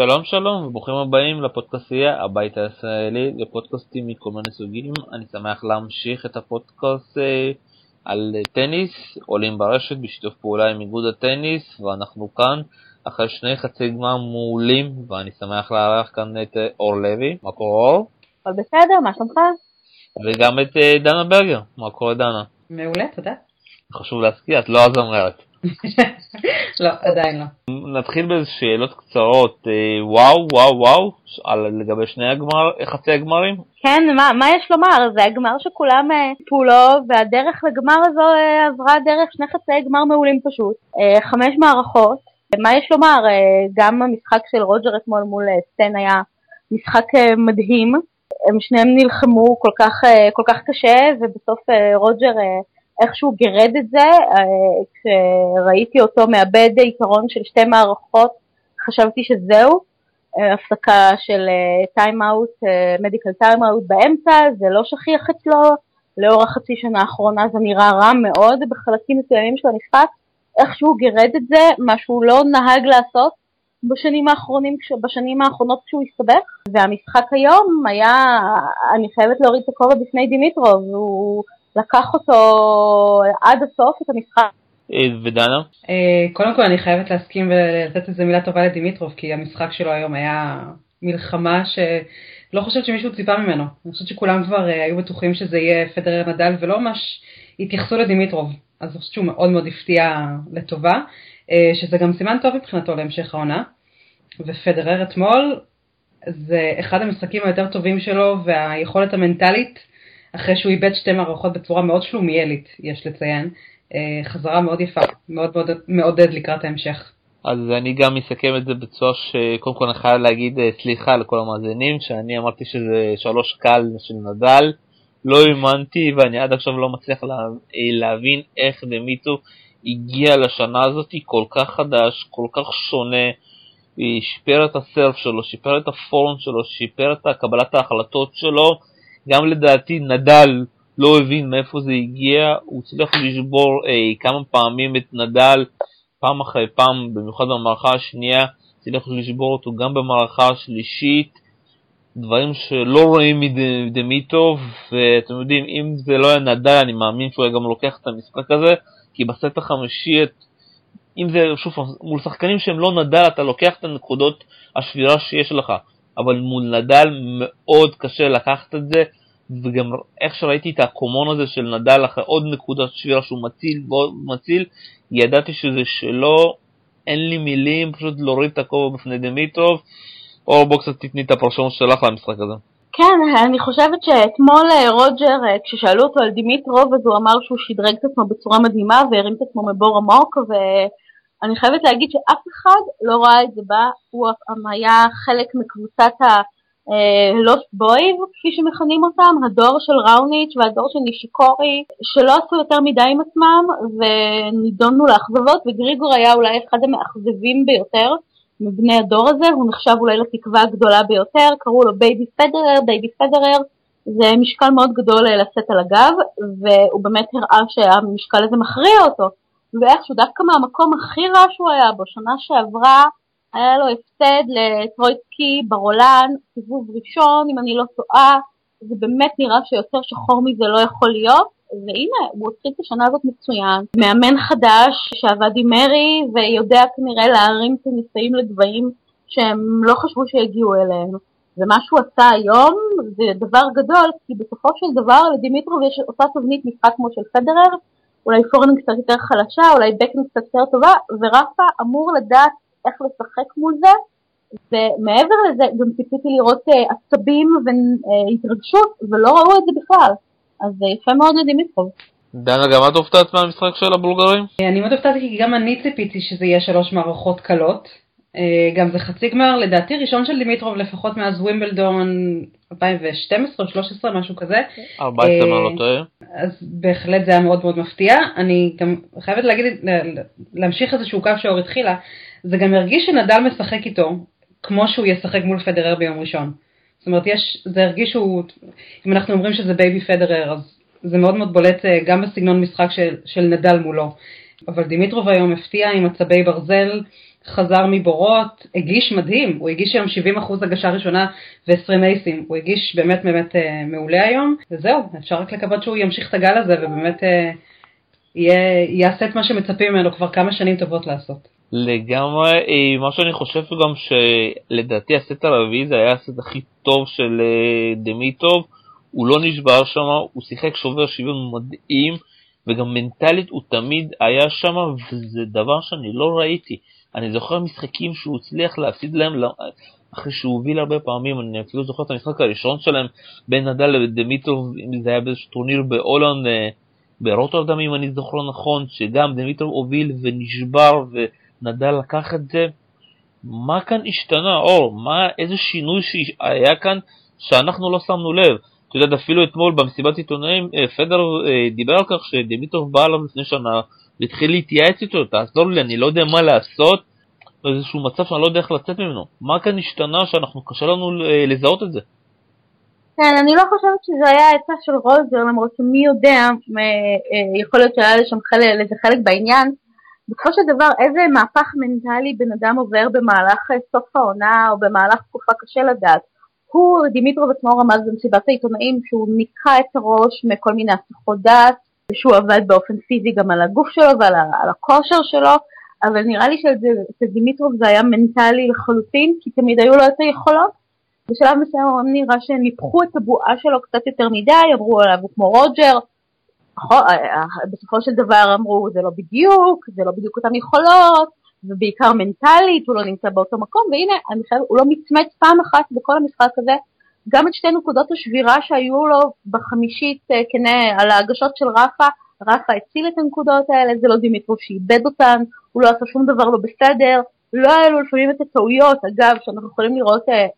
שלום שלום וברוכים הבאים לפודקאסייה הבית הישראלי לפודקאסטים מכל מיני סוגים. אני שמח להמשיך את הפודקאסט אה, על טניס, עולים ברשת בשיתוף פעולה עם איגוד הטניס ואנחנו כאן אחרי שני חצי גמר מעולים ואני שמח לארח כאן את אה, אור לוי. מה קורה אור? הכל בסדר, מה שלומך? וגם את אה, דנה ברגר. מה קורה דנה? מעולה, תודה. חשוב להזכיר, את לא הזמרת. לא, עדיין לא. נתחיל בשאלות קצרות. אה, וואו, וואו, וואו, על, לגבי שני הגמר, חצי הגמרים? כן, מה, מה יש לומר? זה הגמר שכולם טיפו לו, והדרך לגמר הזו אה, עברה דרך שני חצי גמר מעולים פשוט. אה, חמש מערכות. מה יש לומר? גם המשחק של רוג'ר אתמול מול סטן היה משחק מדהים. הם שניהם נלחמו כל כך, כל כך קשה, ובסוף רוג'ר איכשהו גירד את זה, אה, כשראיתי אותו מאבד יתרון של שתי מערכות, חשבתי שזהו, אה, הפסקה של טיים אאוט, מדיקל טיים אאוט באמצע, זה לא שכיח אצלו, לאור החצי שנה האחרונה זה נראה רע מאוד בחלקים מסוימים של המשחק, איכשהו גירד את זה, מה שהוא לא נהג לעשות בשנים האחרונים, בשנים האחרונות כשהוא הסתבך, והמשחק היום היה, אני חייבת להוריד את הכובע בפני דימיטרוב, הוא לקח אותו עד הסוף את המשחק. אה, ודנה? אה, קודם כל אני חייבת להסכים ולתת איזה מילה טובה לדימיטרוב, כי המשחק שלו היום היה מלחמה שלא חושבת שמישהו ציפה ממנו. אני חושבת שכולם כבר אה, היו בטוחים שזה יהיה פדרר נדל ולא ממש התייחסו לדימיטרוב. אז אני חושבת שהוא מאוד מאוד הפתיע לטובה, שזה גם סימן טוב מבחינתו להמשך העונה. ופדרר אתמול זה אחד המשחקים היותר טובים שלו והיכולת המנטלית אחרי שהוא איבד שתי מערכות בצורה מאוד שלומיאלית, יש לציין, אה, חזרה מאוד יפה, מאוד מאוד מעודד לקראת ההמשך. אז אני גם אסכם את זה בצורה שקודם כל אני חייב להגיד אה, סליחה לכל המאזינים, שאני אמרתי שזה שלוש קל של נדל, לא האמנתי ואני עד עכשיו לא מצליח לה, אה, להבין איך דמיטו הגיע לשנה הזאת כל כך חדש, כל כך שונה, שיפר את הסרף שלו, שיפר את הפורום שלו, שיפר את קבלת ההחלטות שלו, גם לדעתי נדל לא הבין מאיפה זה הגיע, הוא הצליח לשבור אי, אה, כמה פעמים את נדל, פעם אחרי פעם, במיוחד במערכה השנייה, הצליח לשבור אותו גם במערכה השלישית, דברים שלא רואים מדמיטוב, ואתם יודעים, אם זה לא היה נדל, אני מאמין שהוא היה גם לוקח את המשחק הזה, כי בסט החמישי, אם זה, שוב, מול שחקנים שהם לא נדל, אתה לוקח את הנקודות השבירה שיש לך. אבל מול נדל מאוד קשה לקחת את זה, וגם איך שראיתי את הקומון הזה של נדל אחרי עוד נקודת שבירה שהוא מציל ועוד מציל, ידעתי שזה שלו, אין לי מילים, פשוט להוריד את הכובע בפני דמיטרוב, או בוא קצת תתני את הפרשנות שלך למשחק הזה. כן, אני חושבת שאתמול אה, רוג'ר, אה, כששאלו אותו על דימיטרוב, אז הוא אמר שהוא שדרג את עצמו בצורה מדהימה והרים את עצמו מבור עמוק, ו... אני חייבת להגיד שאף אחד לא ראה את זה בה, הוא היה חלק מקבוצת ה-Lost Boys, כפי שמכנים אותם, הדור של ראוניץ' והדור של נישיקורי, שלא עשו יותר מדי עם עצמם ונידונו לאכזבות, וגריגור היה אולי אחד המאכזבים ביותר מבני הדור הזה, הוא נחשב אולי לתקווה הגדולה ביותר, קראו לו baby פדרר, baby פדרר, זה משקל מאוד גדול לשאת על הגב, והוא באמת הראה שהמשקל הזה מכריע אותו. ואיכשהו דווקא מהמקום הכי רע שהוא היה בו, שנה שעברה היה לו הפסד לטרויצקי ברולן, סיבוב ראשון אם אני לא טועה, זה באמת נראה שיותר שחור מזה לא יכול להיות, והנה הוא התחיל את השנה הזאת מצוין, מאמן חדש שעבד עם מרי ויודע כנראה להרים את הניסאים לגבהים שהם לא חשבו שיגיעו אליהם. ומה שהוא עשה היום זה דבר גדול, כי בסופו של דבר לדימיטרוב יש אותה תבנית משחק כמו של פדרר, אולי פורן קצת יותר חלשה, אולי בקן קצת יותר טובה, ורפה אמור לדעת איך לשחק מול זה, ומעבר לזה גם ציפיתי לראות uh, עצבים והתרגשות, ולא ראו את זה בכלל, אז uh, יפה מאוד לדימיטרוב. דנה, גם את הופתעת מהמשחק של הבולגרים? אני מאוד הופתעתי כי גם אני ציפיתי שזה יהיה שלוש מערכות קלות. אה, גם זה חצי גמר, לדעתי ראשון של דימיטרוב לפחות מאז ווימבלדון 2012 או 2013, משהו כזה. 14 אם לא טועה. אז בהחלט זה היה מאוד מאוד מפתיע. אני גם חייבת להגיד, להמשיך איזשהו קו שאור התחילה, זה גם הרגיש שנדל משחק איתו כמו שהוא ישחק מול פדרר ביום ראשון. זאת אומרת, יש, זה הרגיש שהוא, אם אנחנו אומרים שזה בייבי פדרר, אז זה מאוד מאוד בולט אה, גם בסגנון משחק של, של נדל מולו. אבל דימיטרוב היום הפתיע עם עצבי ברזל, חזר מבורות, הגיש מדהים, הוא הגיש היום 70% הגשה ראשונה ו-20 אייסים, הוא הגיש באמת באמת אה, מעולה היום, וזהו, אפשר רק לקוות שהוא ימשיך את הגל הזה ובאמת אה, יהיה, יעשה את מה שמצפים ממנו כבר כמה שנים טובות לעשות. לגמרי, אה, מה שאני חושב גם שלדעתי הסט הרביעי זה היה הסט הכי טוב של אה, דמיטוב, הוא לא נשבר שם, הוא שיחק שובר שוויון מדהים, וגם מנטלית הוא תמיד היה שם, וזה דבר שאני לא ראיתי. אני זוכר משחקים שהוא הצליח להפסיד להם אחרי שהוא הוביל הרבה פעמים, אני אפילו זוכר את המשחק הראשון שלהם בין נדל לדמיטרוב, אם זה היה באיזשהו טורניר בהולנד, אה, ברוטרדם אם אני זוכר נכון, שגם דמיטרוב הוביל ונשבר ונדל לקח את זה. מה כאן השתנה, אור? מה, איזה שינוי שהיה כאן שאנחנו לא שמנו לב? אתה יודע, אפילו אתמול במסיבת עיתונאים, אה, פדר אה, דיבר על כך שדמיטרוב בא אליו לפני שנה והתחיל להתייעץ איתו, תעזור לי, אני לא יודע מה לעשות, באיזשהו מצב שאני לא יודע איך לצאת ממנו. מה כאן השתנה שאנחנו, קשה לנו אה, לזהות את זה? כן, אני לא חושבת שזה היה עצה של רוזר, למרות שמי יודע, יכול להיות שהיה לשם חלק, לזה חלק בעניין. בסופו של דבר, איזה מהפך מנטלי בן אדם עובר במהלך סוף העונה או במהלך תקופה קשה לדעת. הוא, דימיטרוב עצמו רמז במסיבת העיתונאים שהוא ניקה את הראש מכל מיני הסחות דעת, שהוא עבד באופן פיזי גם על הגוף שלו ועל על הכושר שלו, אבל נראה לי שאצל דימיטרוב זה היה מנטלי לחלוטין, כי תמיד היו לו את היכולות. בשלב מסוים נראה שניפחו את הבועה שלו קצת יותר מדי, אמרו עליו הוא כמו רוג'ר, בסופו של דבר אמרו זה לא בדיוק, זה לא בדיוק אותן יכולות, ובעיקר מנטלית, הוא לא נמצא באותו מקום, והנה, חייב, הוא לא מצמץ פעם אחת בכל המשחק הזה, גם את שתי נקודות השבירה שהיו לו בחמישית אה, כנה על ההגשות של רפה, רפה הציל את הנקודות האלה, זה לא דימיטרוב שאיבד אותן, הוא לא עשה שום דבר לא בסדר, לא היה לו לפעמים את הטעויות, אגב, שאנחנו יכולים לראות אה, אה,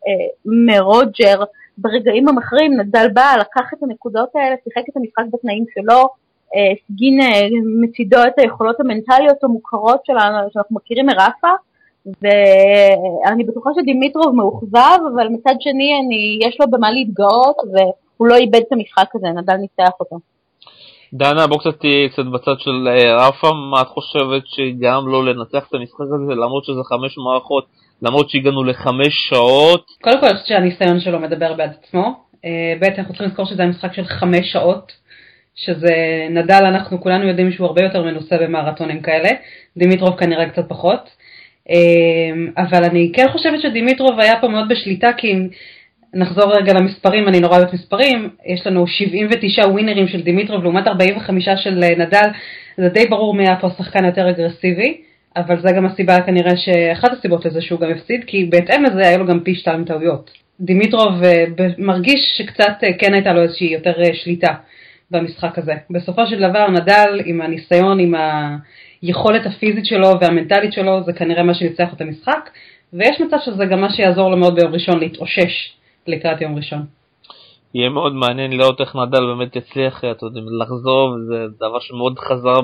מרוג'ר ברגעים המכריעים, נדל בא, לקח את הנקודות האלה, שיחק את המשחק בתנאים שלו, הפגין אה, מצידו את היכולות המנטליות המוכרות שלנו, שאנחנו מכירים מרפה, ואני בטוחה שדימיטרוב מאוכזב, אבל מצד שני אני, יש לו במה להתגאות, והוא לא איבד את המשחק הזה, נדל ניצח אותו. דנה, בוא קצת תהיי קצת בצד של אה, רפה, מה את חושבת שגם לא לנצח את המשחק הזה, למרות שזה חמש מערכות, למרות שהגענו לחמש שעות? קודם כל אני חושבת שהניסיון שלו מדבר בעד עצמו, אה, ב' אנחנו צריכים לזכור שזה היה משחק של חמש שעות, שזה נדל, אנחנו כולנו יודעים שהוא הרבה יותר מנוסה במרתונים כאלה, דימיטרוב כנראה קצת פחות. אמ, אבל אני כן חושבת שדימיטרוב היה פה מאוד בשליטה, כי אם נחזור רגע למספרים, אני נורא אוהבת מספרים, יש לנו 79 ווינרים של דימיטרוב לעומת 45 של אה, נדל, זה די ברור מי היה פה השחקן יותר אגרסיבי, אבל זה גם הסיבה כנראה שאחת הסיבות לזה שהוא גם הפסיד, כי בהתאם לזה היה לו גם פי שתיים טעויות. דימיטרוב אה, מרגיש שקצת אה, כן הייתה לו איזושהי יותר שליטה. במשחק הזה. בסופו של דבר נדל עם הניסיון, עם היכולת הפיזית שלו והמנטלית שלו, זה כנראה מה שניצח את המשחק, ויש מצב שזה גם מה שיעזור לו מאוד ביום ראשון להתאושש לקראת יום ראשון. יהיה מאוד מעניין לראות איך נדל באמת יצליח אתה יודע, לחזור, זה דבר שמאוד חזר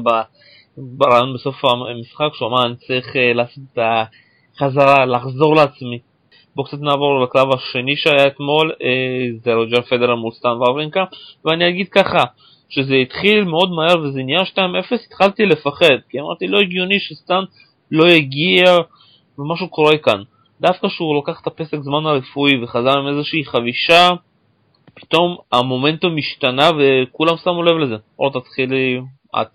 ברעיון בסוף המשחק, שהוא אמר אני צריך אה, לעשות את החזרה, לחזור לעצמי. בואו קצת נעבור לקרב השני שהיה אתמול, אה, זה רוג'ר פדרר מול סטן וברינקה, ואני אגיד ככה, שזה התחיל מאוד מהר וזה נהיה 2-0, התחלתי לפחד, כי אמרתי לא הגיוני שסטן לא יגיע ומשהו קורה כאן. דווקא שהוא לקח את הפסק זמן הרפואי וחזר עם איזושהי חבישה, פתאום המומנטום השתנה וכולם שמו לב לזה. או תתחילי את.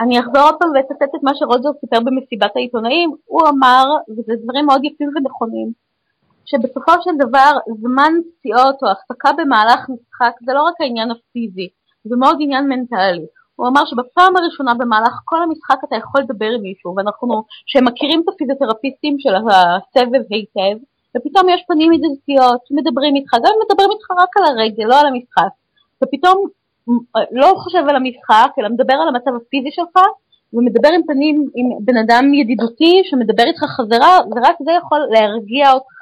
אני אחזור עוד פעם ואצטט את מה שרוג'ר סיפר במסיבת העיתונאים, הוא אמר, וזה דברים מאוד יפים ונכונים, שבסופו של דבר זמן פציעות או הפסקה במהלך משחק זה לא רק העניין הפיזי, זה מאוד עניין מנטלי. הוא אמר שבפעם הראשונה במהלך כל המשחק אתה יכול לדבר עם מישהו, ואנחנו, שמכירים את הפיזיותרפיסטים של הסבב היטב, ופתאום יש פנים ידידותיות שמדברים איתך, גם אם מדברים איתך רק על הרגל, לא על המשחק, ופתאום לא חושב על המשחק, אלא מדבר על המצב הפיזי שלך, ומדבר עם פנים עם בן אדם ידידותי שמדבר איתך חזרה, ורק זה יכול להרגיע אותך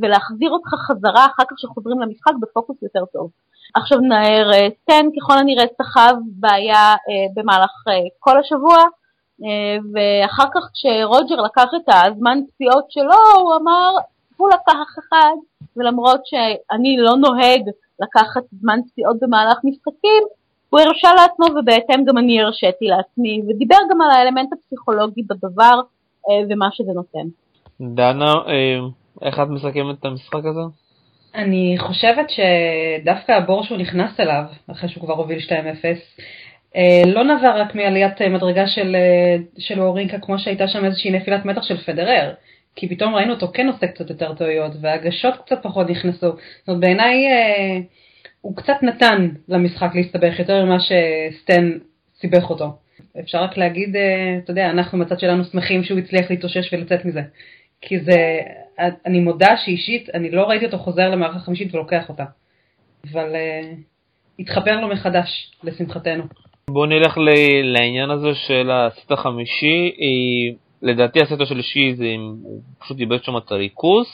ולהחזיר אותך חזרה אחר כך שחוזרים למשחק בפוקוס יותר טוב. עכשיו נער סטן ככל הנראה סחב בעיה אה, במהלך אה, כל השבוע אה, ואחר כך כשרוג'ר לקח את הזמן פציעות שלו הוא אמר הוא לקח אחד ולמרות שאני לא נוהג לקחת זמן פציעות במהלך משחקים הוא הרשה לעצמו ובהתאם גם אני הרשיתי לעצמי ודיבר גם על האלמנט הפסיכולוגי בדבר ומה שזה נותן. דנה, איך את מסכמת את המשחק הזה? אני חושבת שדווקא הבור שהוא נכנס אליו, אחרי שהוא כבר הוביל 2-0, לא נבע רק מעליית מדרגה של, של אורינקה, כמו שהייתה שם איזושהי נפילת מתח של פדרר. כי פתאום ראינו אותו כן עושה קצת יותר טעויות, והגשות קצת פחות נכנסו. זאת אומרת, בעיניי אה, הוא קצת נתן למשחק להסתבך יותר ממה שסטן סיבך אותו. אפשר רק להגיד, אה, אתה יודע, אנחנו מצד שלנו שמחים שהוא הצליח להתאושש ולצאת מזה. כי זה, אני מודה שאישית, אני לא ראיתי אותו חוזר למערכה חמישית ולוקח אותה. אבל אה, התחבר לו מחדש, לשמחתנו. בואו נלך לעניין הזה של הסט החמישי. אה, לדעתי הסט השלישי זה הוא פשוט איבד שם את הריכוז.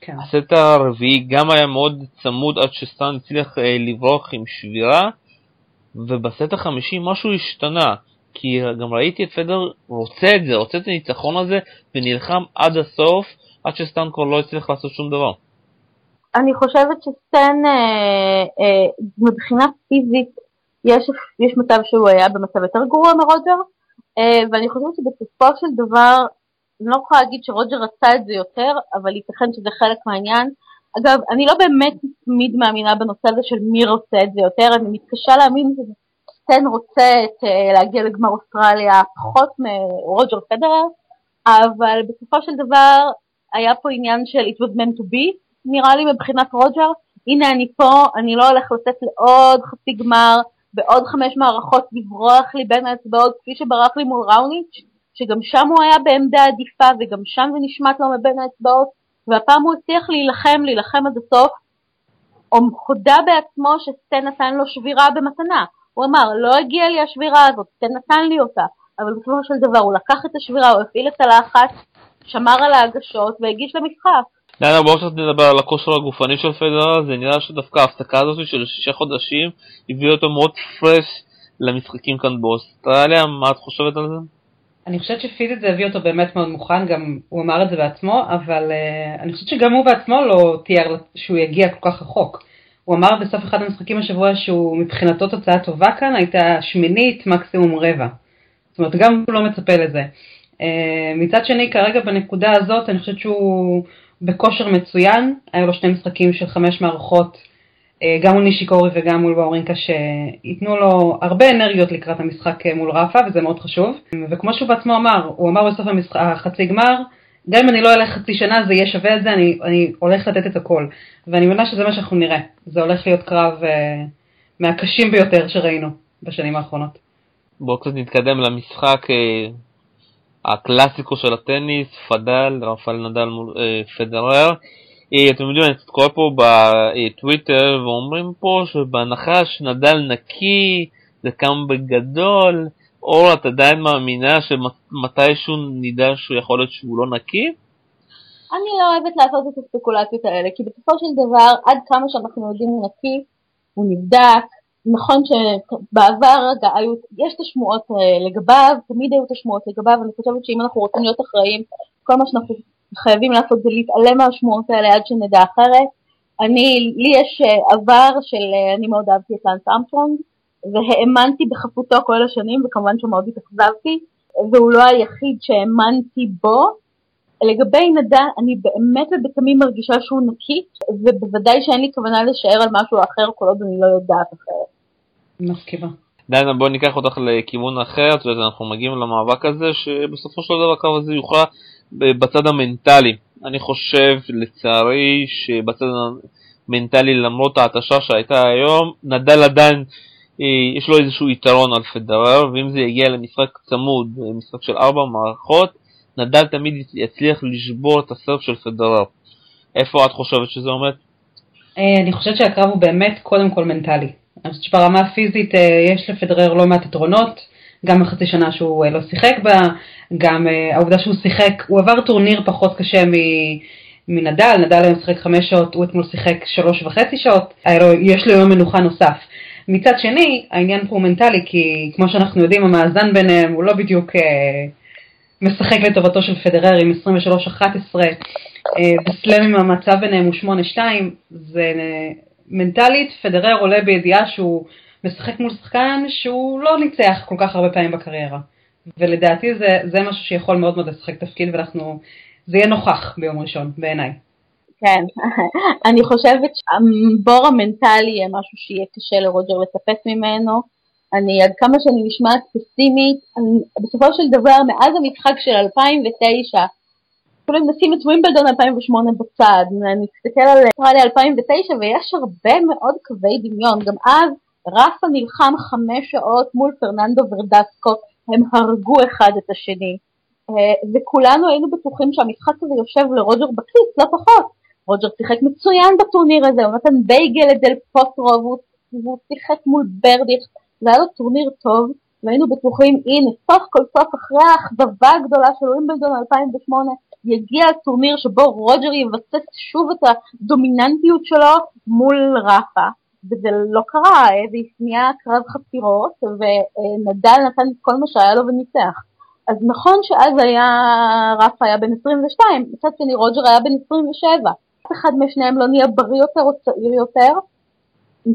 כן. הסט הרביעי גם היה מאוד צמוד עד שסטן הצליח אה, לברוח עם שבירה, ובסט החמישי משהו השתנה, כי גם ראיתי את פדר רוצה את זה, רוצה את הניצחון הזה, ונלחם עד הסוף, עד כבר לא הצליח לעשות שום דבר. אני חושבת שסטן אה, אה, מבחינה פיזית, יש, יש מצב שהוא היה במצב יותר גרוע מרוג'ר, אה, ואני חושבת שבסופו של דבר, אני לא יכולה להגיד שרוג'ר רצה את זה יותר, אבל ייתכן שזה חלק מהעניין. אגב, אני לא באמת תמיד מאמינה בנושא הזה של מי רוצה את זה יותר, אני מתקשה להאמין שסטן רוצה את, אה, להגיע לגמר אוסטרליה פחות מרוג'ר פדרר, אבל בסופו של דבר היה פה עניין של it was meant to be, נראה לי מבחינת רוג'ר. הנה אני פה, אני לא הולך לצאת לעוד חצי גמר, בעוד חמש מערכות לברוח לי בין האצבעות כפי שברח לי מול ראוניץ', שגם שם הוא היה בעמדה עדיפה וגם שם זה נשמט לו מבין האצבעות, והפעם הוא הצליח להילחם, להילחם עד הסוף. הוא הודה בעצמו שסטן נתן לו שבירה במתנה. הוא אמר, לא הגיעה לי השבירה הזאת, סטן נתן לי אותה, אבל בסופו של דבר הוא לקח את השבירה, הוא הפעיל את הלחץ, שמר על ההגשות והגיש למשחק. יאללה בואו קצת נדבר על הכושר הגופני של פדרר, זה נראה שדווקא ההפסקה הזאת של שישה חודשים הביאה אותו מאוד פרש למשחקים כאן באוסטרליה, מה את חושבת על זה? אני חושבת שפיזית זה הביא אותו באמת מאוד מוכן, גם הוא אמר את זה בעצמו, אבל uh, אני חושבת שגם הוא בעצמו לא תיאר שהוא יגיע כל כך רחוק. הוא אמר בסוף אחד המשחקים השבוע שהוא מבחינתו תוצאה טובה כאן הייתה שמינית, מקסימום רבע. זאת אומרת, גם הוא לא מצפה לזה. Uh, מצד שני, כרגע בנקודה הזאת, אני חושבת שהוא בכושר מצוין, היו לו שני משחקים של חמש מערכות, אה, גם מול נישיקורי וגם מול באורינקה, שייתנו לו הרבה אנרגיות לקראת המשחק אה, מול רפה, וזה מאוד חשוב. וכמו שהוא בעצמו אמר, הוא אמר בסוף המשחק, החצי גמר, גם אם אני לא אלך חצי שנה זה יהיה שווה את זה, אני, אני הולך לתת את הכל. ואני מבינה שזה מה שאנחנו נראה. זה הולך להיות קרב אה, מהקשים ביותר שראינו בשנים האחרונות. בואו קצת נתקדם למשחק. אה, הקלאסיקו של הטניס, פדל, רפאל נדל מול אה, פדרר. אה, אתם יודעים, אני קצת קורא פה בטוויטר ואומרים פה שבהנחה שנדל נקי, זה קם בגדול, אור, את עדיין מאמינה שמתישהו נדע שהוא יכול להיות שהוא לא נקי? אני לא אוהבת לעשות את הספקולציות האלה, כי בסופו של דבר, עד כמה שאנחנו יודעים הוא נקי, הוא נבדק, נכון שבעבר היו, יש את השמועות אה, לגביו, תמיד היו את השמועות לגביו, אני חושבת שאם אנחנו רוצים להיות אחראים, כל מה שאנחנו חייבים לעשות זה להתעלם מהשמועות האלה עד שנדע אחרת. אני, לי יש אה, עבר של, אה, אני מאוד אהבתי את לאנס אמפרונג, והאמנתי בחפותו כל השנים, וכמובן שמאוד התאכזבתי, והוא לא היחיד שהאמנתי בו. לגבי נדל, אני באמת ובתמים מרגישה שהוא נקי, ובוודאי שאין לי כוונה לשער על משהו אחר כל עוד אני לא יודעת אחרת. מסכימה. דנה בואי ניקח אותך לכיוון אחר, את יודעת, אנחנו מגיעים למאבק הזה שבסופו של דבר הקרב הזה יוכרע בצד המנטלי. אני חושב לצערי שבצד המנטלי למרות ההתשה שהייתה היום, נדל עדיין יש לו איזשהו יתרון על פדרר, ואם זה יגיע למשחק צמוד, משחק של ארבע מערכות, נדל תמיד יצליח לשבור את הסרף של פדרר. איפה את חושבת שזה עומד? אה, אני חושבת שהקרב הוא באמת קודם כל מנטלי. אני חושבת שברמה הפיזית אה, יש לפדרר לא מעט יתרונות, גם בחצי שנה שהוא אה, לא שיחק בה, גם העובדה שהוא שיחק, הוא עבר טורניר פחות קשה מנדל, נדל היום שיחק חמש שעות, הוא אתמול שיחק שלוש וחצי שעות, לו, יש לו יום מנוחה נוסף. מצד שני, העניין פה הוא מנטלי, כי כמו שאנחנו יודעים, המאזן ביניהם הוא לא בדיוק אה, משחק לטובתו של פדרר עם 23-11, אה, בסלאמים המצב ביניהם הוא 8-2, זה מנטלית פדרר עולה בידיעה שהוא משחק מול שחקן שהוא לא ניצח כל כך הרבה פעמים בקריירה. ולדעתי זה, זה משהו שיכול מאוד מאוד לשחק תפקיד ואנחנו, זה יהיה נוכח ביום ראשון בעיניי. כן, אני חושבת שהבור המנטלי יהיה משהו שיהיה קשה לרוג'ר לטפס ממנו. אני, עד כמה שאני נשמעת פסימית, בסופו של דבר, מאז המשחק של 2009, אפילו אם נשים את ווימבלדון 2008 בצד, אני אסתכל על אוסטרליה 2009 ויש הרבה מאוד קווי דמיון, גם אז רפה נלחם חמש שעות מול פרננדו ורדסקו, הם הרגו אחד את השני, אה, וכולנו היינו בטוחים שהמשחק הזה יושב לרוג'ר בכיס, לא פחות. רוג'ר שיחק מצוין בטורניר הזה, הוא נתן בייגל לדל פוטרו והוא שיחק מול ברדיך, זה היה לו טורניר טוב, והיינו בטוחים, הנה, סוף כל סוף אחרי האכזבה הגדולה של ווימבלדון 2008, יגיע הטורניר שבו רוג'ר יבסס שוב את הדומיננטיות שלו מול רפה. וזה לא קרה, זה נהיה קרב חפירות, ונדל נתן את כל מה שהיה לו וניצח. אז נכון שאז היה, רפה היה בן 22, מצד שני רוג'ר היה בן 27. אחד משניהם לא נהיה בריא יותר או צעיר יותר.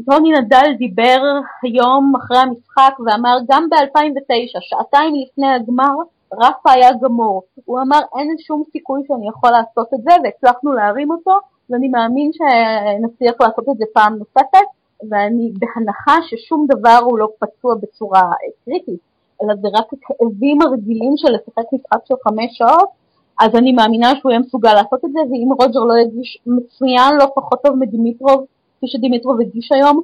טוני נדל דיבר היום אחרי המשחק ואמר גם ב-2009, שעתיים לפני הגמר, רפה היה גמור. הוא אמר אין שום סיכוי שאני יכול לעשות את זה והצלחנו להרים אותו ואני מאמין שנצליח לעשות את זה פעם נוספת ואני בהנחה ששום דבר הוא לא פצוע בצורה קריטית אלא זה רק הכאבים הרגילים של לשחק משחק של חמש שעות אז אני מאמינה שהוא יהיה מסוגל לעשות את זה ואם רוג'ר לא יגיש מצוין לא פחות טוב מדימיטרוב כפי שדימיטרוב הגיש היום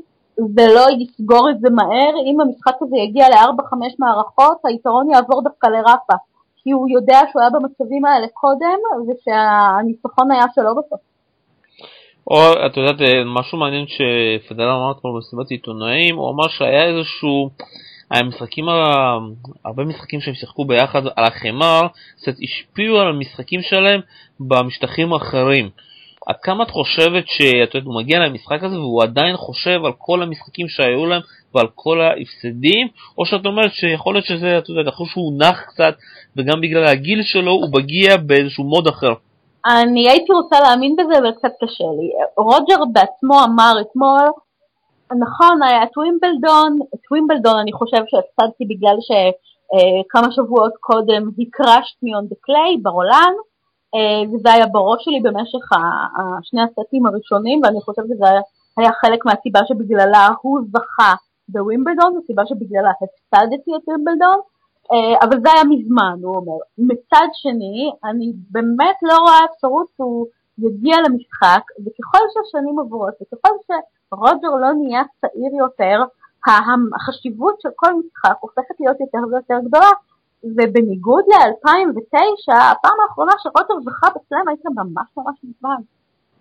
ולא יסגור את זה מהר, אם המשחק הזה יגיע לארבע-חמש מערכות, היתרון יעבור דווקא לרפה, כי הוא יודע שהוא היה במצבים האלה קודם, ושהניצחון היה שלו בסוף. או את יודעת משהו מעניין שפדרל אמר אתמול במסיבת עיתונאים הוא אמר שהיה איזשהו המשחקים הרבה משחקים שהם שיחקו ביחד על החמר קצת השפיעו על המשחקים שלהם במשטחים האחרים עד כמה את חושבת שאת יודעת, הוא מגיע למשחק הזה והוא עדיין חושב על כל המשחקים שהיו להם ועל כל ההפסדים, או שאת אומרת שיכול להיות שזה, את יודעת, אחרי שהוא נח קצת וגם בגלל הגיל שלו הוא מגיע באיזשהו מוד אחר. אני הייתי רוצה להאמין בזה אבל קצת קשה לי. רוג'ר בעצמו אמר אתמול, נכון, היה את ווימבלדון, את ווימבלדון אני חושב שהפסדתי בגלל שכמה אה, שבועות קודם הקרשת מיון דה קליי ברולן, אה, וזה היה בראש שלי במשך שני הסטים הראשונים, ואני חושבת שזה היה, חלק מהסיבה שבגללה הוא זכה בווימבלדון, זו סיבה שבגללה הפסדתי את ווימבלדון, אה, אבל זה היה מזמן, הוא אומר. מצד שני, אני באמת לא רואה אפשרות שהוא יגיע למשחק, וככל שהשנים עוברות, וככל שרוג'ר לא נהיה צעיר יותר, החשיבות של כל משחק הופכת להיות יותר ויותר גדולה, ובניגוד ל-2009, הפעם האחרונה שרוטר זכה בסלאם הייתה ממש ממש מזמן.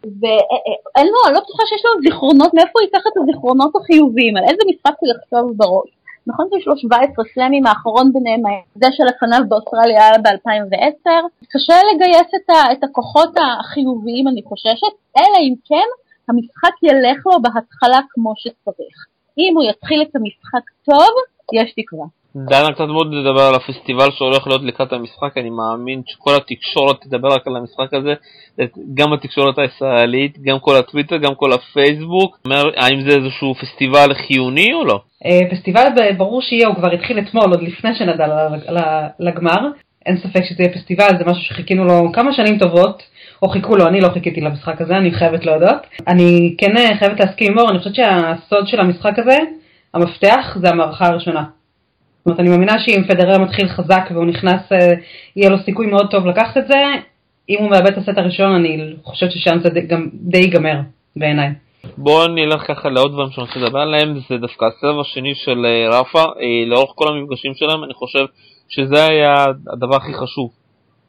ואין לו, אני לא בטוחה שיש לו זיכרונות, מאיפה הוא ייקח את הזיכרונות החיוביים, על איזה משחק הוא יחשוב בראש. נכון שיש לו 17 סלאמים, האחרון ביניהם זה שלפניו באוסטרליה היה ב-2010. קשה לגייס את, ה, את הכוחות החיוביים, אני חוששת, אלא אם כן המשחק ילך לו בהתחלה כמו שצריך. אם הוא יתחיל את המשחק טוב, יש תקווה. דנה קצת מאוד לדבר על הפסטיבל שהולך להיות לקראת המשחק, אני מאמין שכל התקשורת תדבר רק על המשחק הזה, גם התקשורת הישראלית, גם כל הטוויטר, גם כל הפייסבוק, אומר, האם זה איזשהו פסטיבל חיוני או לא? אה, פסטיבל ברור שיהיה, הוא כבר התחיל אתמול, עוד לפני שנדע לגמר, אין ספק שזה יהיה פסטיבל, זה משהו שחיכינו לו כמה שנים טובות. או חיכו לו, אני לא חיכיתי למשחק הזה, אני חייבת להודות. אני כן אה, חייבת להסכים עם מור, אני חושבת שהסוד של המשחק הזה, המפתח, זה המערכה הראשונה. זאת אומרת, אני מאמינה שאם פדרר מתחיל חזק והוא נכנס, אה, יהיה לו סיכוי מאוד טוב לקחת את זה. אם הוא מאבד את הסט הראשון, אני חושבת ששם זה די ייגמר, בעיניי. בואו נלך ככה לעוד דברים שאני רוצה לדבר עליהם, זה דווקא הסבב השני של אה, אה, לאורך כל המפגשים שלהם, אני חושב שזה היה הדבר הכי חשוב.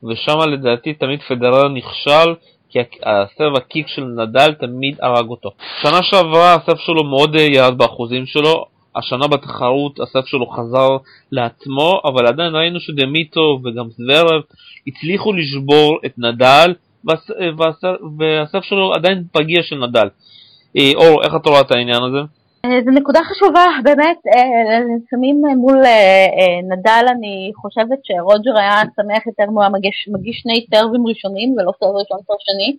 ושם לדעתי תמיד פדרר נכשל, כי הסבב הקיק של נדל תמיד הרג אותו. שנה שעברה הסבב שלו מאוד ירד באחוזים שלו, השנה בתחרות הסף שלו חזר לעצמו, אבל עדיין ראינו שדמיטו וגם זוורב הצליחו לשבור את נדל, והסף שלו עדיין פגיע של נדל. אה, אור, איך אתה רואה את העניין הזה? אה, זו נקודה חשובה, באמת, שמים אה, מול נדל, אני חושבת שרוג'ר היה שמח יותר אם הוא היה מגיש, שני סרבים ראשונים ולא סרב ראשון סרב שני,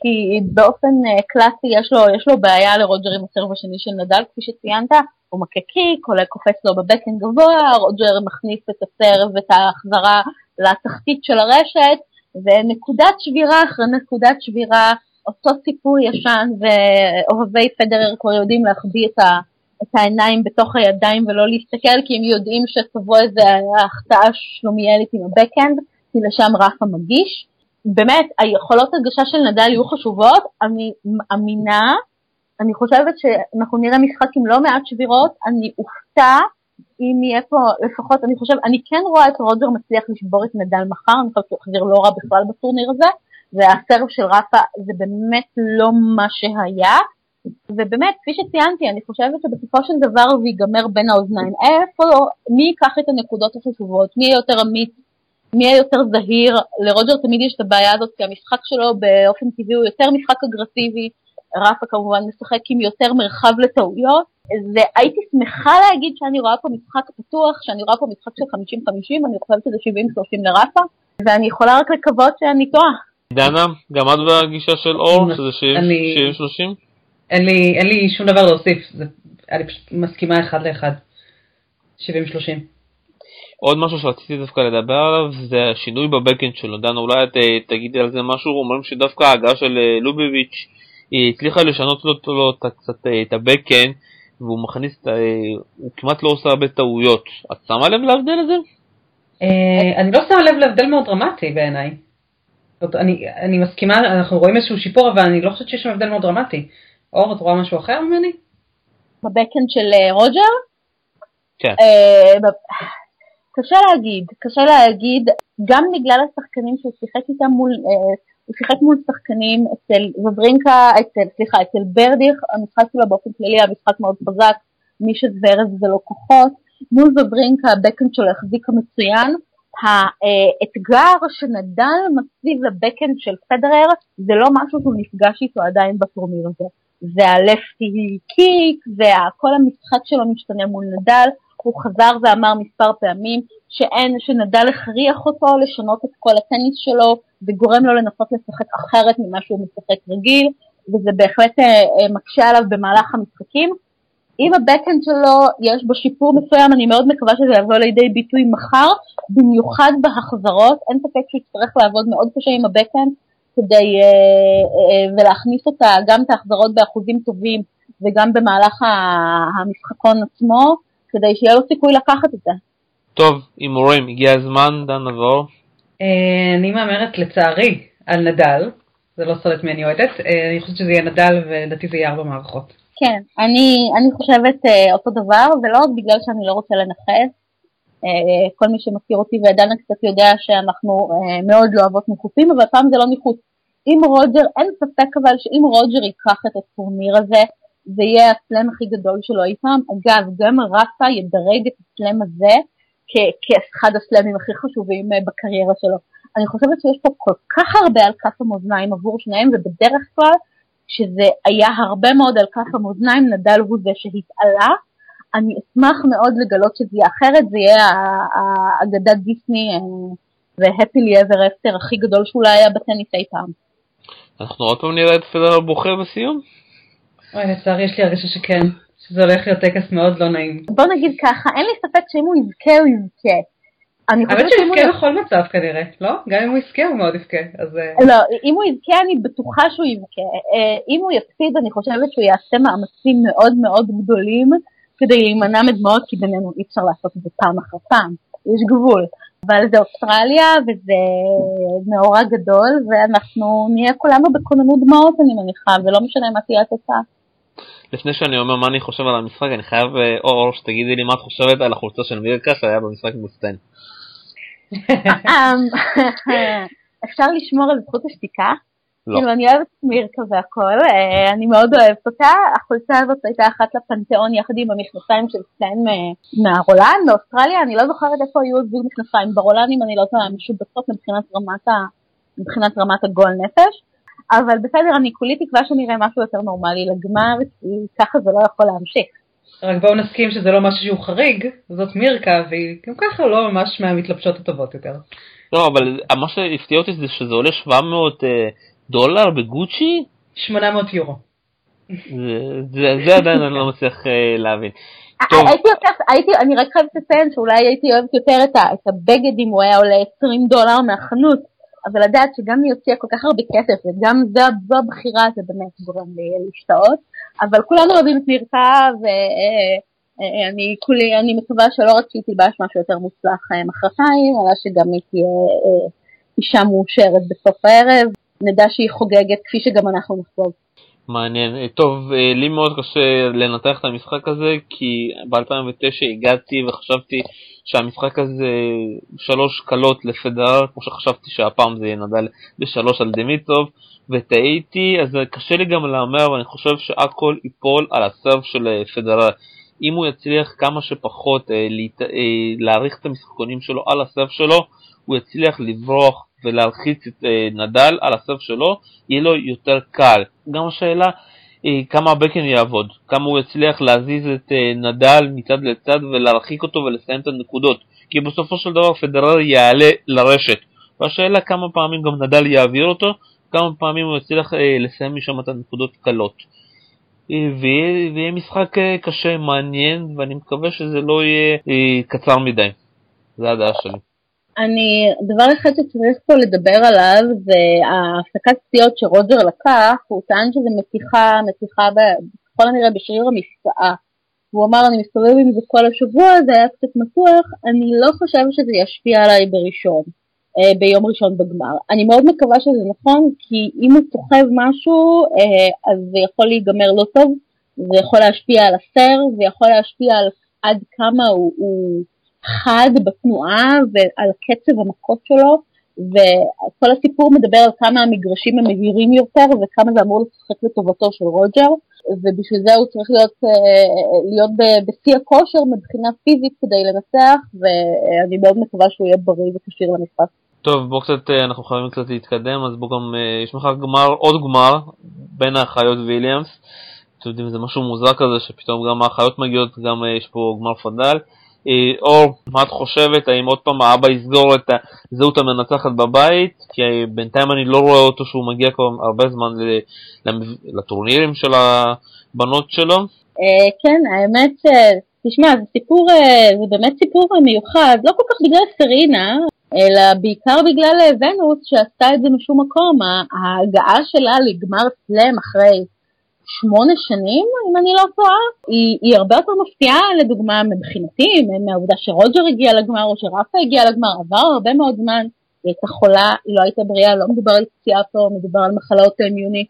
כי באופן אה, קלאסי יש לו, יש לו בעיה לרוג'ר עם הסרב השני של נדל, כפי שציינת, הוא מכה קיק, עולה קופץ לו בבקן גבוה, רוג'ר מכניס את הסרב ואת ההחזרה לתחתית של הרשת, ונקודת שבירה אחרי נקודת שבירה, אותו סיפור ישן, ואוהבי פדרר כבר יודעים להחביא את, ה, את העיניים בתוך הידיים ולא להסתכל, כי הם יודעים שתבוא איזו החטאה שלומיאלית עם הבקאנד, כי לשם רפה מגיש. באמת, היכולות הגשה של נדל יהיו חשובות, אני מאמינה, אני חושבת שאנחנו נראה משחק עם לא מעט שבירות, אני אופתע אם יהיה פה לפחות, אני חושבת, אני כן רואה את רוג'ר מצליח לשבור את נדל מחר, אני חושבת שהוא יחזיר לא רע בכלל בטורניר הזה, והסרב של רפה זה באמת לא מה שהיה, ובאמת, כפי שציינתי, אני חושבת שבסופו של דבר זה ייגמר בין האוזניים. איפה, מי ייקח את הנקודות החשובות, מי יהיה יותר אמיץ? מי יהיה יותר זהיר, לרוג'ר תמיד יש את הבעיה הזאת, כי המשחק שלו באופן טבעי הוא יותר משחק אגרסיבי, רפה כמובן משחק עם יותר מרחב לטעויות, והייתי שמחה להגיד שאני רואה פה משחק פתוח, שאני רואה פה משחק של 50-50, אני חושבת שזה 70-30 לרפה, ואני יכולה רק לקוות שאני טועה. דנה, גם את בגישה של אור, שזה 70-30? אין לי, אין לי שום דבר להוסיף, אני פשוט מסכימה אחד לאחד. 70-30. עוד משהו שרציתי דווקא לדבר עליו זה השינוי בבקאנד שלו. דנה, אולי את אה, תגידי על זה משהו, אומרים שדווקא ההגעה של אה, לוביביץ' היא הצליחה לשנות לו, לו קצת אה, את הבקאנד והוא מכניס, הוא כמעט לא עושה הרבה טעויות. את שמה לב להבדל הזה? אני לא שמה לב להבדל מאוד דרמטי בעיניי. אני, אני מסכימה, אנחנו רואים איזשהו שיפור, אבל אני לא חושבת שיש שם הבדל מאוד דרמטי. אור, את רואה משהו אחר ממני? בבקאנד של רוג'ר? כן. קשה להגיד, קשה להגיד, גם בגלל השחקנים שהוא שיחק איתם מול, אה, הוא שיחק מול שחקנים אצל וברינקה, אצל, סליחה, אצל ברדיך, המשחק שלו באופן כללי היה משחק מאוד חזק, מי שזוורז ולא כוחות, מול וברינקה הבקאנד שלו החזיק מצוין, האתגר שנדל מסביב לבקאנד של פדרר זה לא משהו שהוא נפגש איתו עדיין בטורניר הזה. זה הלפטי קיק, וכל המשחק שלו משתנה מול נדל, הוא חזר ואמר מספר פעמים שאין, שנדל הכריח אותו לשנות את כל הטניס שלו וגורם לו לנסות לשחק אחרת ממה שהוא משחק רגיל, וזה בהחלט אה, אה, מקשה עליו במהלך המשחקים. אם הבקאנד שלו יש בו שיפור מסוים, אני מאוד מקווה שזה יבוא לידי ביטוי מחר, במיוחד בהחזרות, אין ספק שהוא יצטרך לעבוד מאוד קשה עם הבקאנד כדי, אה, אה, ולהכניס אותה, גם את ההחזרות באחוזים טובים וגם במהלך המשחקון עצמו, כדי שיהיה לו סיכוי לקחת את זה. טוב, הימורים, הגיע הזמן, דן נבור. אה, אני מהמרת לצערי על נדל, זה לא סרט מי אני אוהדת, אני חושבת שזה יהיה נדל ולדעתי זה יהיה ארבע מערכות. כן, אני, אני חושבת uh, אותו דבר, ולא רק בגלל שאני לא רוצה לנכס, uh, כל מי שמכיר אותי ודנה קצת יודע שאנחנו uh, מאוד לא אוהבות ניחוסים, אבל פעם זה לא ניחוס. אם רוג'ר, אין ספק אבל שאם רוג'ר ייקח את הטורניר הזה, זה יהיה הסלאם הכי גדול שלו אי פעם. אגב, גם רפה ידרג את הסלאם הזה כאחד הסלאמים הכי חשובים אה, בקריירה שלו. אני חושבת שיש פה כל כך הרבה על כף המאזניים עבור שניהם, ובדרך כלל שזה היה הרבה מאוד על כף המאזניים, נדל הוא זה שהתעלה. אני אשמח מאוד לגלות שזה יהיה אחרת, זה יהיה האגדת דיסני והפי אבר אפטר הכי גדול שאולי היה בטניס אי פעם. אנחנו עוד פעם נראה את פדרר בוחר בסיום? אוי, לצערי יש לי הרגשה שכן, שזה הולך להיות טקס מאוד לא נעים. בוא נגיד ככה, אין לי ספק שאם הוא יזכה, הוא יזכה. האמת שהוא יזכה בכל מצב כנראה, לא? גם אם הוא יזכה הוא מאוד יזכה, אז... אה, לא, אם הוא יזכה אני בטוחה שהוא יזכה. אה, אם הוא יפסיד אני חושבת שהוא יעשה מאמצים מאוד מאוד גדולים כדי להימנע מדמעות, כי בינינו אי אפשר לעשות את זה פעם אחר פעם, יש גבול. אבל זה אוסטרליה וזה מאורע גדול ואנחנו נהיה כולנו בכוננות דמעות אני מניחה ולא משנה מה תהיה התוצאה. לפני שאני אומר מה אני חושב על המשחק, אני חייב, אה, אור, שתגידי לי מה את חושבת על החולצה של מירקה שהיה במשחק בוסטן. אמ, אפשר לשמור על זכות השתיקה? לא. כאילו, אני אוהבת את מירקה והכל, אה, אני מאוד אוהבת אותה. החולצה הזאת הייתה אחת לפנתיאון יחד עם המכנסיים של סטן מהרולן באוסטרליה, אני לא זוכרת איפה היו זוג מכנסיים. ברולן, אם אני לא טועה, משובצות מבחינת רמת הגועל נפש. אבל בסדר, אני כולי תקווה שנראה משהו יותר נורמלי לגמר, כי ככה זה לא יכול להמשיך. רק בואו נסכים שזה לא משהו שהוא חריג, זאת מירקה, והיא גם ככה לא ממש מהמתלבשות הטובות יותר. לא, אבל מה שהפתיע אותי זה שזה עולה 700 uh, דולר בגוצ'י? 800 יורו. זה, זה, זה עדיין אני לא מצליח uh, להבין. הייתי יותר, הייתי, אני רק חייבת לציין שאולי הייתי אוהבת יותר את, הבגד אם הוא היה עולה 20 דולר מהחנות, אבל לדעת שגם היא הוציאה כל כך הרבה כסף וגם זו, זו הבחירה זה באמת גורם לי להשתאות, אבל כולנו אוהבים את נרקה ואני אה, כולי, אני מקווה שלא רק שהיא תלבש משהו יותר מוצלח מחרתיים, אלא שגם היא תהיה אישה מאושרת בסוף הערב, נדע שהיא חוגגת כפי שגם אנחנו נחגוג. מעניין. אה, טוב, אה, לי מאוד קשה לנתח את המשחק הזה, כי ב-2009 הגעתי וחשבתי שהמשחק הזה שלוש קלות לפדרר, כמו שחשבתי שהפעם זה ינדל בשלוש על דמיטוב, וטעיתי, אז קשה לי גם להמר, ואני חושב שהכל ייפול על הסרב של אה, פדרר. אם הוא יצליח כמה שפחות אה, להעריך את המשחקונים שלו על הסרב שלו, הוא יצליח לברוח ולהלחיץ את אה, נדל על הסרף שלו, יהיה לו יותר קל. גם השאלה אה, כמה הבקן יעבוד, כמה הוא יצליח להזיז את אה, נדל מצד לצד ולהרחיק אותו ולסיים את הנקודות. כי בסופו של דבר פדרר יעלה לרשת. והשאלה כמה פעמים גם נדל יעביר אותו, כמה פעמים הוא יצליח לסיים משם את הנקודות קלות. ויהיה משחק קשה, מעניין, ואני מקווה שזה לא יהיה קצר מדי. זה הדעה שלי. אני, דבר אחד שצריך פה לדבר עליו זה ההפסקת פציעות שרוג'ר לקח, הוא טען שזה מתיחה, מתיחה ככל הנראה בשריר המפסעה. הוא אמר אני מסתובב עם זה כל השבוע, זה היה קצת מתוח, אני לא חושבת שזה ישפיע עליי בראשון, אה, ביום ראשון בגמר. אני מאוד מקווה שזה נכון, כי אם הוא סוחב משהו, אה, אז זה יכול להיגמר לא טוב, זה יכול להשפיע על הסר, זה יכול להשפיע על עד כמה הוא, הוא חד בתנועה ועל קצב המכות שלו, וכל הסיפור מדבר על כמה המגרשים הם מהירים יותר וכמה זה אמור לשחק לטובתו של רוג'ר, ובשביל זה הוא צריך להיות, אה, להיות בשיא הכושר מבחינה פיזית כדי לנצח, ואני מאוד מקווה שהוא יהיה בריא וכשיר למשחק. טוב, בואו קצת, אה, אנחנו חייבים קצת להתקדם, אז בואו גם, אה, יש לך גמר, עוד גמר, בין האחיות ויליאמס. אתם יודעים, זה משהו מוזר כזה, שפתאום גם האחיות מגיעות, גם יש פה גמר פדל. אה, אור, מה את חושבת? האם עוד פעם האבא יסגור את הזהות המנצחת בבית? כי בינתיים אני לא רואה אותו שהוא מגיע כבר הרבה זמן לטורנירים של הבנות שלו. אה, כן, האמת, תשמע, זה סיפור, אה, זה באמת סיפור מיוחד, לא כל כך בגלל סרינה, אלא בעיקר בגלל ונוס שעשתה את זה משום מקום, ההגעה שלה לגמר סלאם אחרי שמונה שנים, אם אני לא טועה, היא, היא הרבה יותר מפתיעה לדוגמה מבחינתי, מהעובדה שרוג'ר הגיע לגמר או שרפה הגיע לגמר, עבר הרבה מאוד זמן, היא הייתה חולה, היא לא הייתה בריאה, לא מדובר על פציעה פה, מדובר על מחלה אוטואימיונית,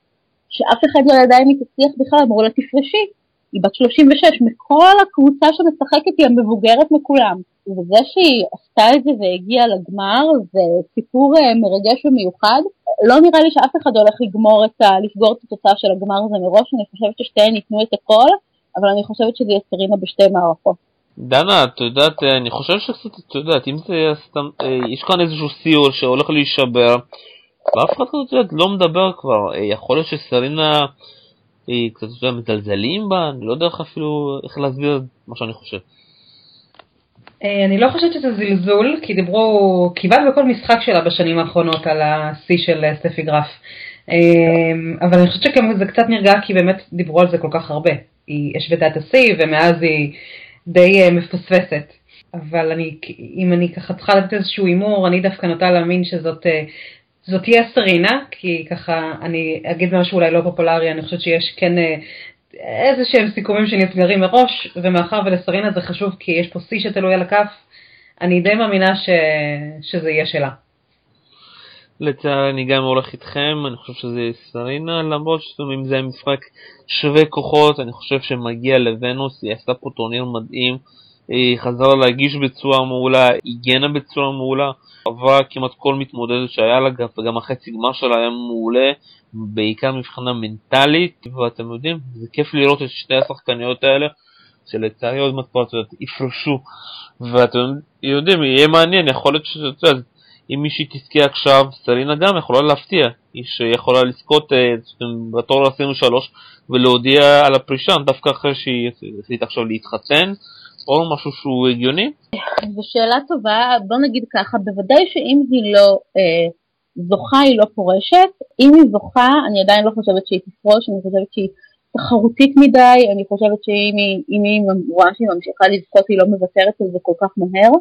שאף אחד לא ידע אם היא תצליח בכלל, אמרו לה תפרשי, היא בת 36, מכל הקבוצה שמשחקת היא המבוגרת מכולם. וזה שהיא עשתה את זה והגיעה לגמר זה סיפור אה, מרגש ומיוחד. לא נראה לי שאף אחד הולך לגמור את ה... לסגור את התוצאה של הגמר הזה מראש, אני חושבת ששתיהן ייתנו את הכל, אבל אני חושבת שזה יהיה סרינה בשתי מערכות. דנה, את יודעת, אה, אני חושב שקצת, את יודעת, אם זה סתם, אה, יש כאן איזשהו סיור שהולך להישבר, ואף אחד לא מדבר כבר, יכול להיות שסרינה קצת יותר מזלזלים בה, אני לא יודע איך אפילו, איך להסביר את מה שאני חושב. אה, אני לא חושבת שזה זלזול, כי דיברו כמעט בכל משחק שלה בשנים האחרונות על השיא של אה, סטפי גרף. אה, אבל אני חושבת שגם זה קצת נרגע כי באמת דיברו על זה כל כך הרבה. היא השוותה את השיא ומאז היא די מפספסת. אבל אני, אם אני ככה צריכה לתת איזשהו הימור, אני דווקא נוטה להאמין שזאת זאת תהיה סרינה, כי ככה אני אגיד משהו אולי לא פופולרי, אני חושבת שיש כן איזה שהם סיכומים שנסגרים מראש, ומאחר ולסרינה זה חשוב כי יש פה שיא שתלוי על הכף, אני די מאמינה ש... שזה יהיה שלה. לצערי אני גם הולך איתכם, אני חושב שזה סרינה, למרות שאם זה משחק שווה כוחות, אני חושב שמגיע לוונוס, היא עשתה פה טורניר מדהים, היא חזרה להגיש בצורה מעולה, הגנה בצורה מעולה, עברה כמעט כל מתמודדת שהיה לה, וגם החצי גמר שלה היה מעולה, בעיקר מבחינה מנטלית, ואתם יודעים, זה כיף לראות את שתי השחקניות האלה, שלצערי עוד מעט פה יפרשו, ואתם יודעים, יהיה מעניין, יכול להיות שאתה יודע, אם מישהי תזכה עכשיו, סלינה גם יכולה להפתיע, היא שיכולה לזכות אה, בתור 23 ולהודיע על הפרישה דווקא אחרי שהיא החליטה עכשיו להתחתן, או משהו שהוא הגיוני? זו שאלה טובה, בוא נגיד ככה, בוודאי שאם היא לא אה, זוכה היא לא פורשת, אם היא זוכה אני עדיין לא חושבת שהיא תפרוש, אני חושבת שהיא תחרותית מדי, אני חושבת שאם היא, היא רואה שהיא ממשיכה לזכות היא לא מוותרת על זה כל כך מהר,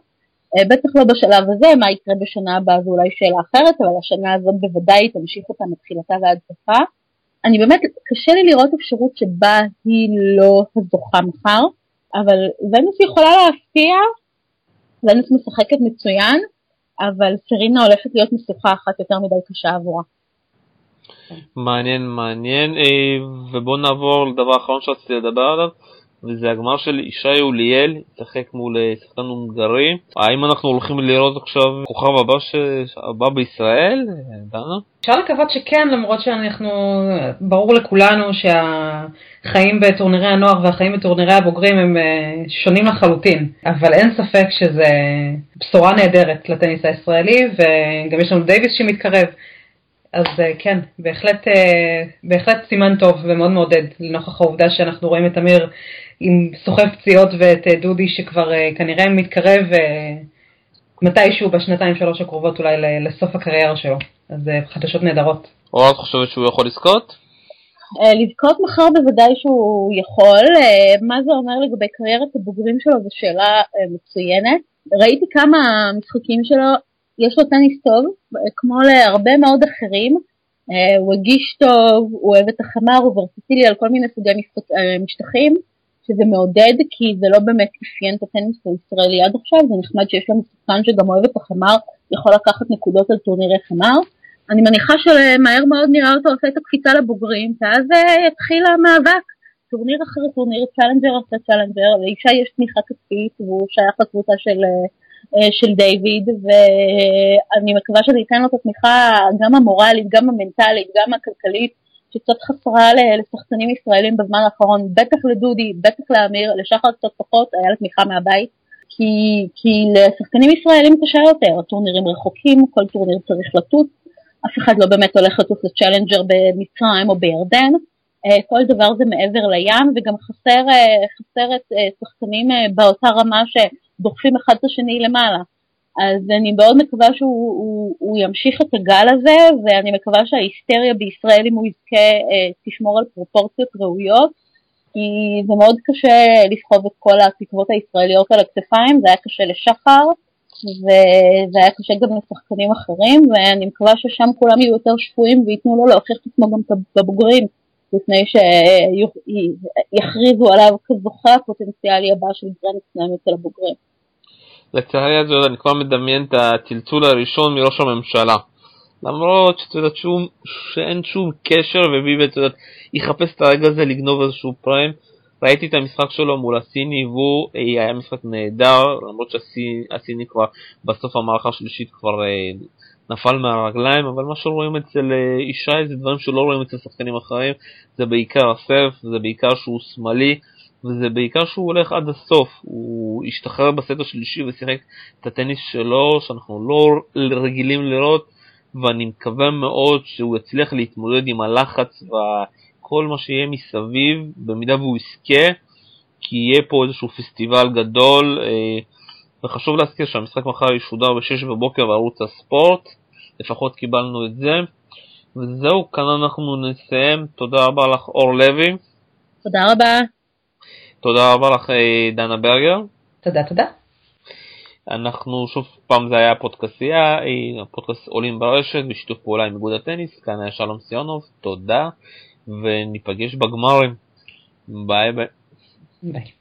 אה, בטח לא בשלב הזה, מה יקרה בשנה הבאה זו אולי שאלה אחרת, אבל השנה הזאת בוודאי היא תמשיך אותה מתחילתה ועד סופה. אני באמת, קשה לי לראות אפשרות שבה היא לא הזוכה מחר, אבל ונוס יכולה להפתיע, ונוס משחקת מצוין, אבל סרינה הולכת להיות משוכה אחת יותר מדי קשה עבורה. מעניין, מעניין, אה, ובואו נעבור לדבר האחרון שרציתי לדבר עליו. וזה הגמר של ישי אוליאל, ישחק מול אה, שחקן הונגרי. האם אנחנו הולכים לראות עכשיו כוכב הבא, ש... הבא בישראל? דנה? אפשר לקוות שכן, למרות שאנחנו, ברור לכולנו שהחיים בטורנירי הנוער והחיים בטורנירי הבוגרים הם אה, שונים לחלוטין, אבל אין ספק שזה בשורה נהדרת לטניס הישראלי, וגם יש לנו דייוויס שמתקרב. אז אה, כן, בהחלט, בהחלט סימן טוב ומאוד מעודד לנוכח העובדה שאנחנו רואים את אמיר עם סוחב פציעות ואת אה, דודי שכבר אה, כנראה מתקרב אה, מתישהו בשנתיים שלוש הקרובות אולי לסוף הקריירה שלו. אז חדשות נהדרות. או את חושבת שהוא יכול לזכות? לזכות מחר בוודאי שהוא יכול. מה זה אומר לגבי קריירת הבוגרים שלו זו שאלה מצוינת. ראיתי כמה משחקים שלו, יש לו טניס טוב, כמו להרבה מאוד אחרים. הוא הגיש טוב, הוא אוהב את החמר, הוא ורסיטילי על כל מיני סוגי משטחים. שזה מעודד, כי זה לא באמת אפיין את הטניס הישראלי עד עכשיו, זה נחמד שיש לנו שחקן שגם אוהב את החמר, יכול לקחת נקודות על טורנירי חמר. אני מניחה שמהר מאוד נראה אותו עושה את הקפיצה לבוגרים, ואז אה, יתחיל המאבק. טורניר אחרי טורניר, צ'אלנג'ר אחרי צ'אלנג'ר, לישי יש תמיכה כספית והוא שייך לקבוצה של, אה, אה, של דיוויד, ואני מקווה שזה ייתן לו את התמיכה גם המורלית, גם המנטלית, גם הכלכלית, שקצת חסרה לשחקנים ישראלים בזמן האחרון, בטח לדודי, בטח לאמיר, לשחר קצת פחות, היה לה תמיכה מהבית, כי, כי לשחקנים ישראלים קשה יותר, הטורנירים רחוקים, כל טורניר צריך לטוס, אף אחד לא באמת הולך לטוס לצ'אלנג'ר במצרים או בירדן, אה, כל דבר זה מעבר לים, וגם חסר, אה, חסרת אה, שחקנים באותה רמה שדוחפים אחד את השני למעלה. אז אני מאוד מקווה שהוא הוא, הוא ימשיך את הגל הזה, ואני מקווה שההיסטריה בישראל, אם הוא יזכה, אה, תשמור על פרופורציות ראויות, כי זה מאוד קשה לסחוב את כל התקוות הישראליות על הכתפיים, זה היה קשה לשחר, וזה היה קשה גם לשחקנים אחרים, ואני מקווה ששם כולם יהיו יותר שפויים וייתנו לו להוכיח את עצמו גם בבוגרים, לפני שיכריזו עליו כזוכה הפוטנציאלי הבא של גרנד סלאם אצל הבוגרים. לצערי הזאת אני כבר מדמיין את הצלצול הראשון מראש הממשלה. למרות שאת יודעת שום, שאין שום קשר וביבי את יודעת יחפש את הרגע הזה לגנוב איזשהו פריים. ראיתי את המשחק שלו מול הסיני והוא אה, היה משחק נהדר למרות שהסיני כבר בסוף המערכה השלישית כבר אה, נפל מהרגליים אבל מה שרואים אצל אה, ישי זה דברים שלא רואים אצל שחקנים אחרים זה בעיקר הסרף זה בעיקר שהוא שמאלי וזה בעיקר שהוא הולך עד הסוף, הוא השתחרר בסט השלישי ושיחק את הטניס שלו, שאנחנו לא רגילים לראות, ואני מקווה מאוד שהוא יצליח להתמודד עם הלחץ וכל מה שיהיה מסביב, במידה והוא יזכה, כי יהיה פה איזשהו פסטיבל גדול, אה, וחשוב להזכיר שהמשחק מחר ישודר ב-6 בבוקר בערוץ הספורט, לפחות קיבלנו את זה. וזהו, כאן אנחנו נסיים. תודה רבה לך אור לוי. תודה רבה. תודה רבה לך אה, דנה ברגר. תודה, תודה. אנחנו שוב פעם זה היה פודקאסייה, אה, פודקאסט עולים לרשת בשיתוף פעולה עם איגוד הטניס, כאן היה שלום סיונוב, תודה, וניפגש בגמרים. ביי ביי. ביי.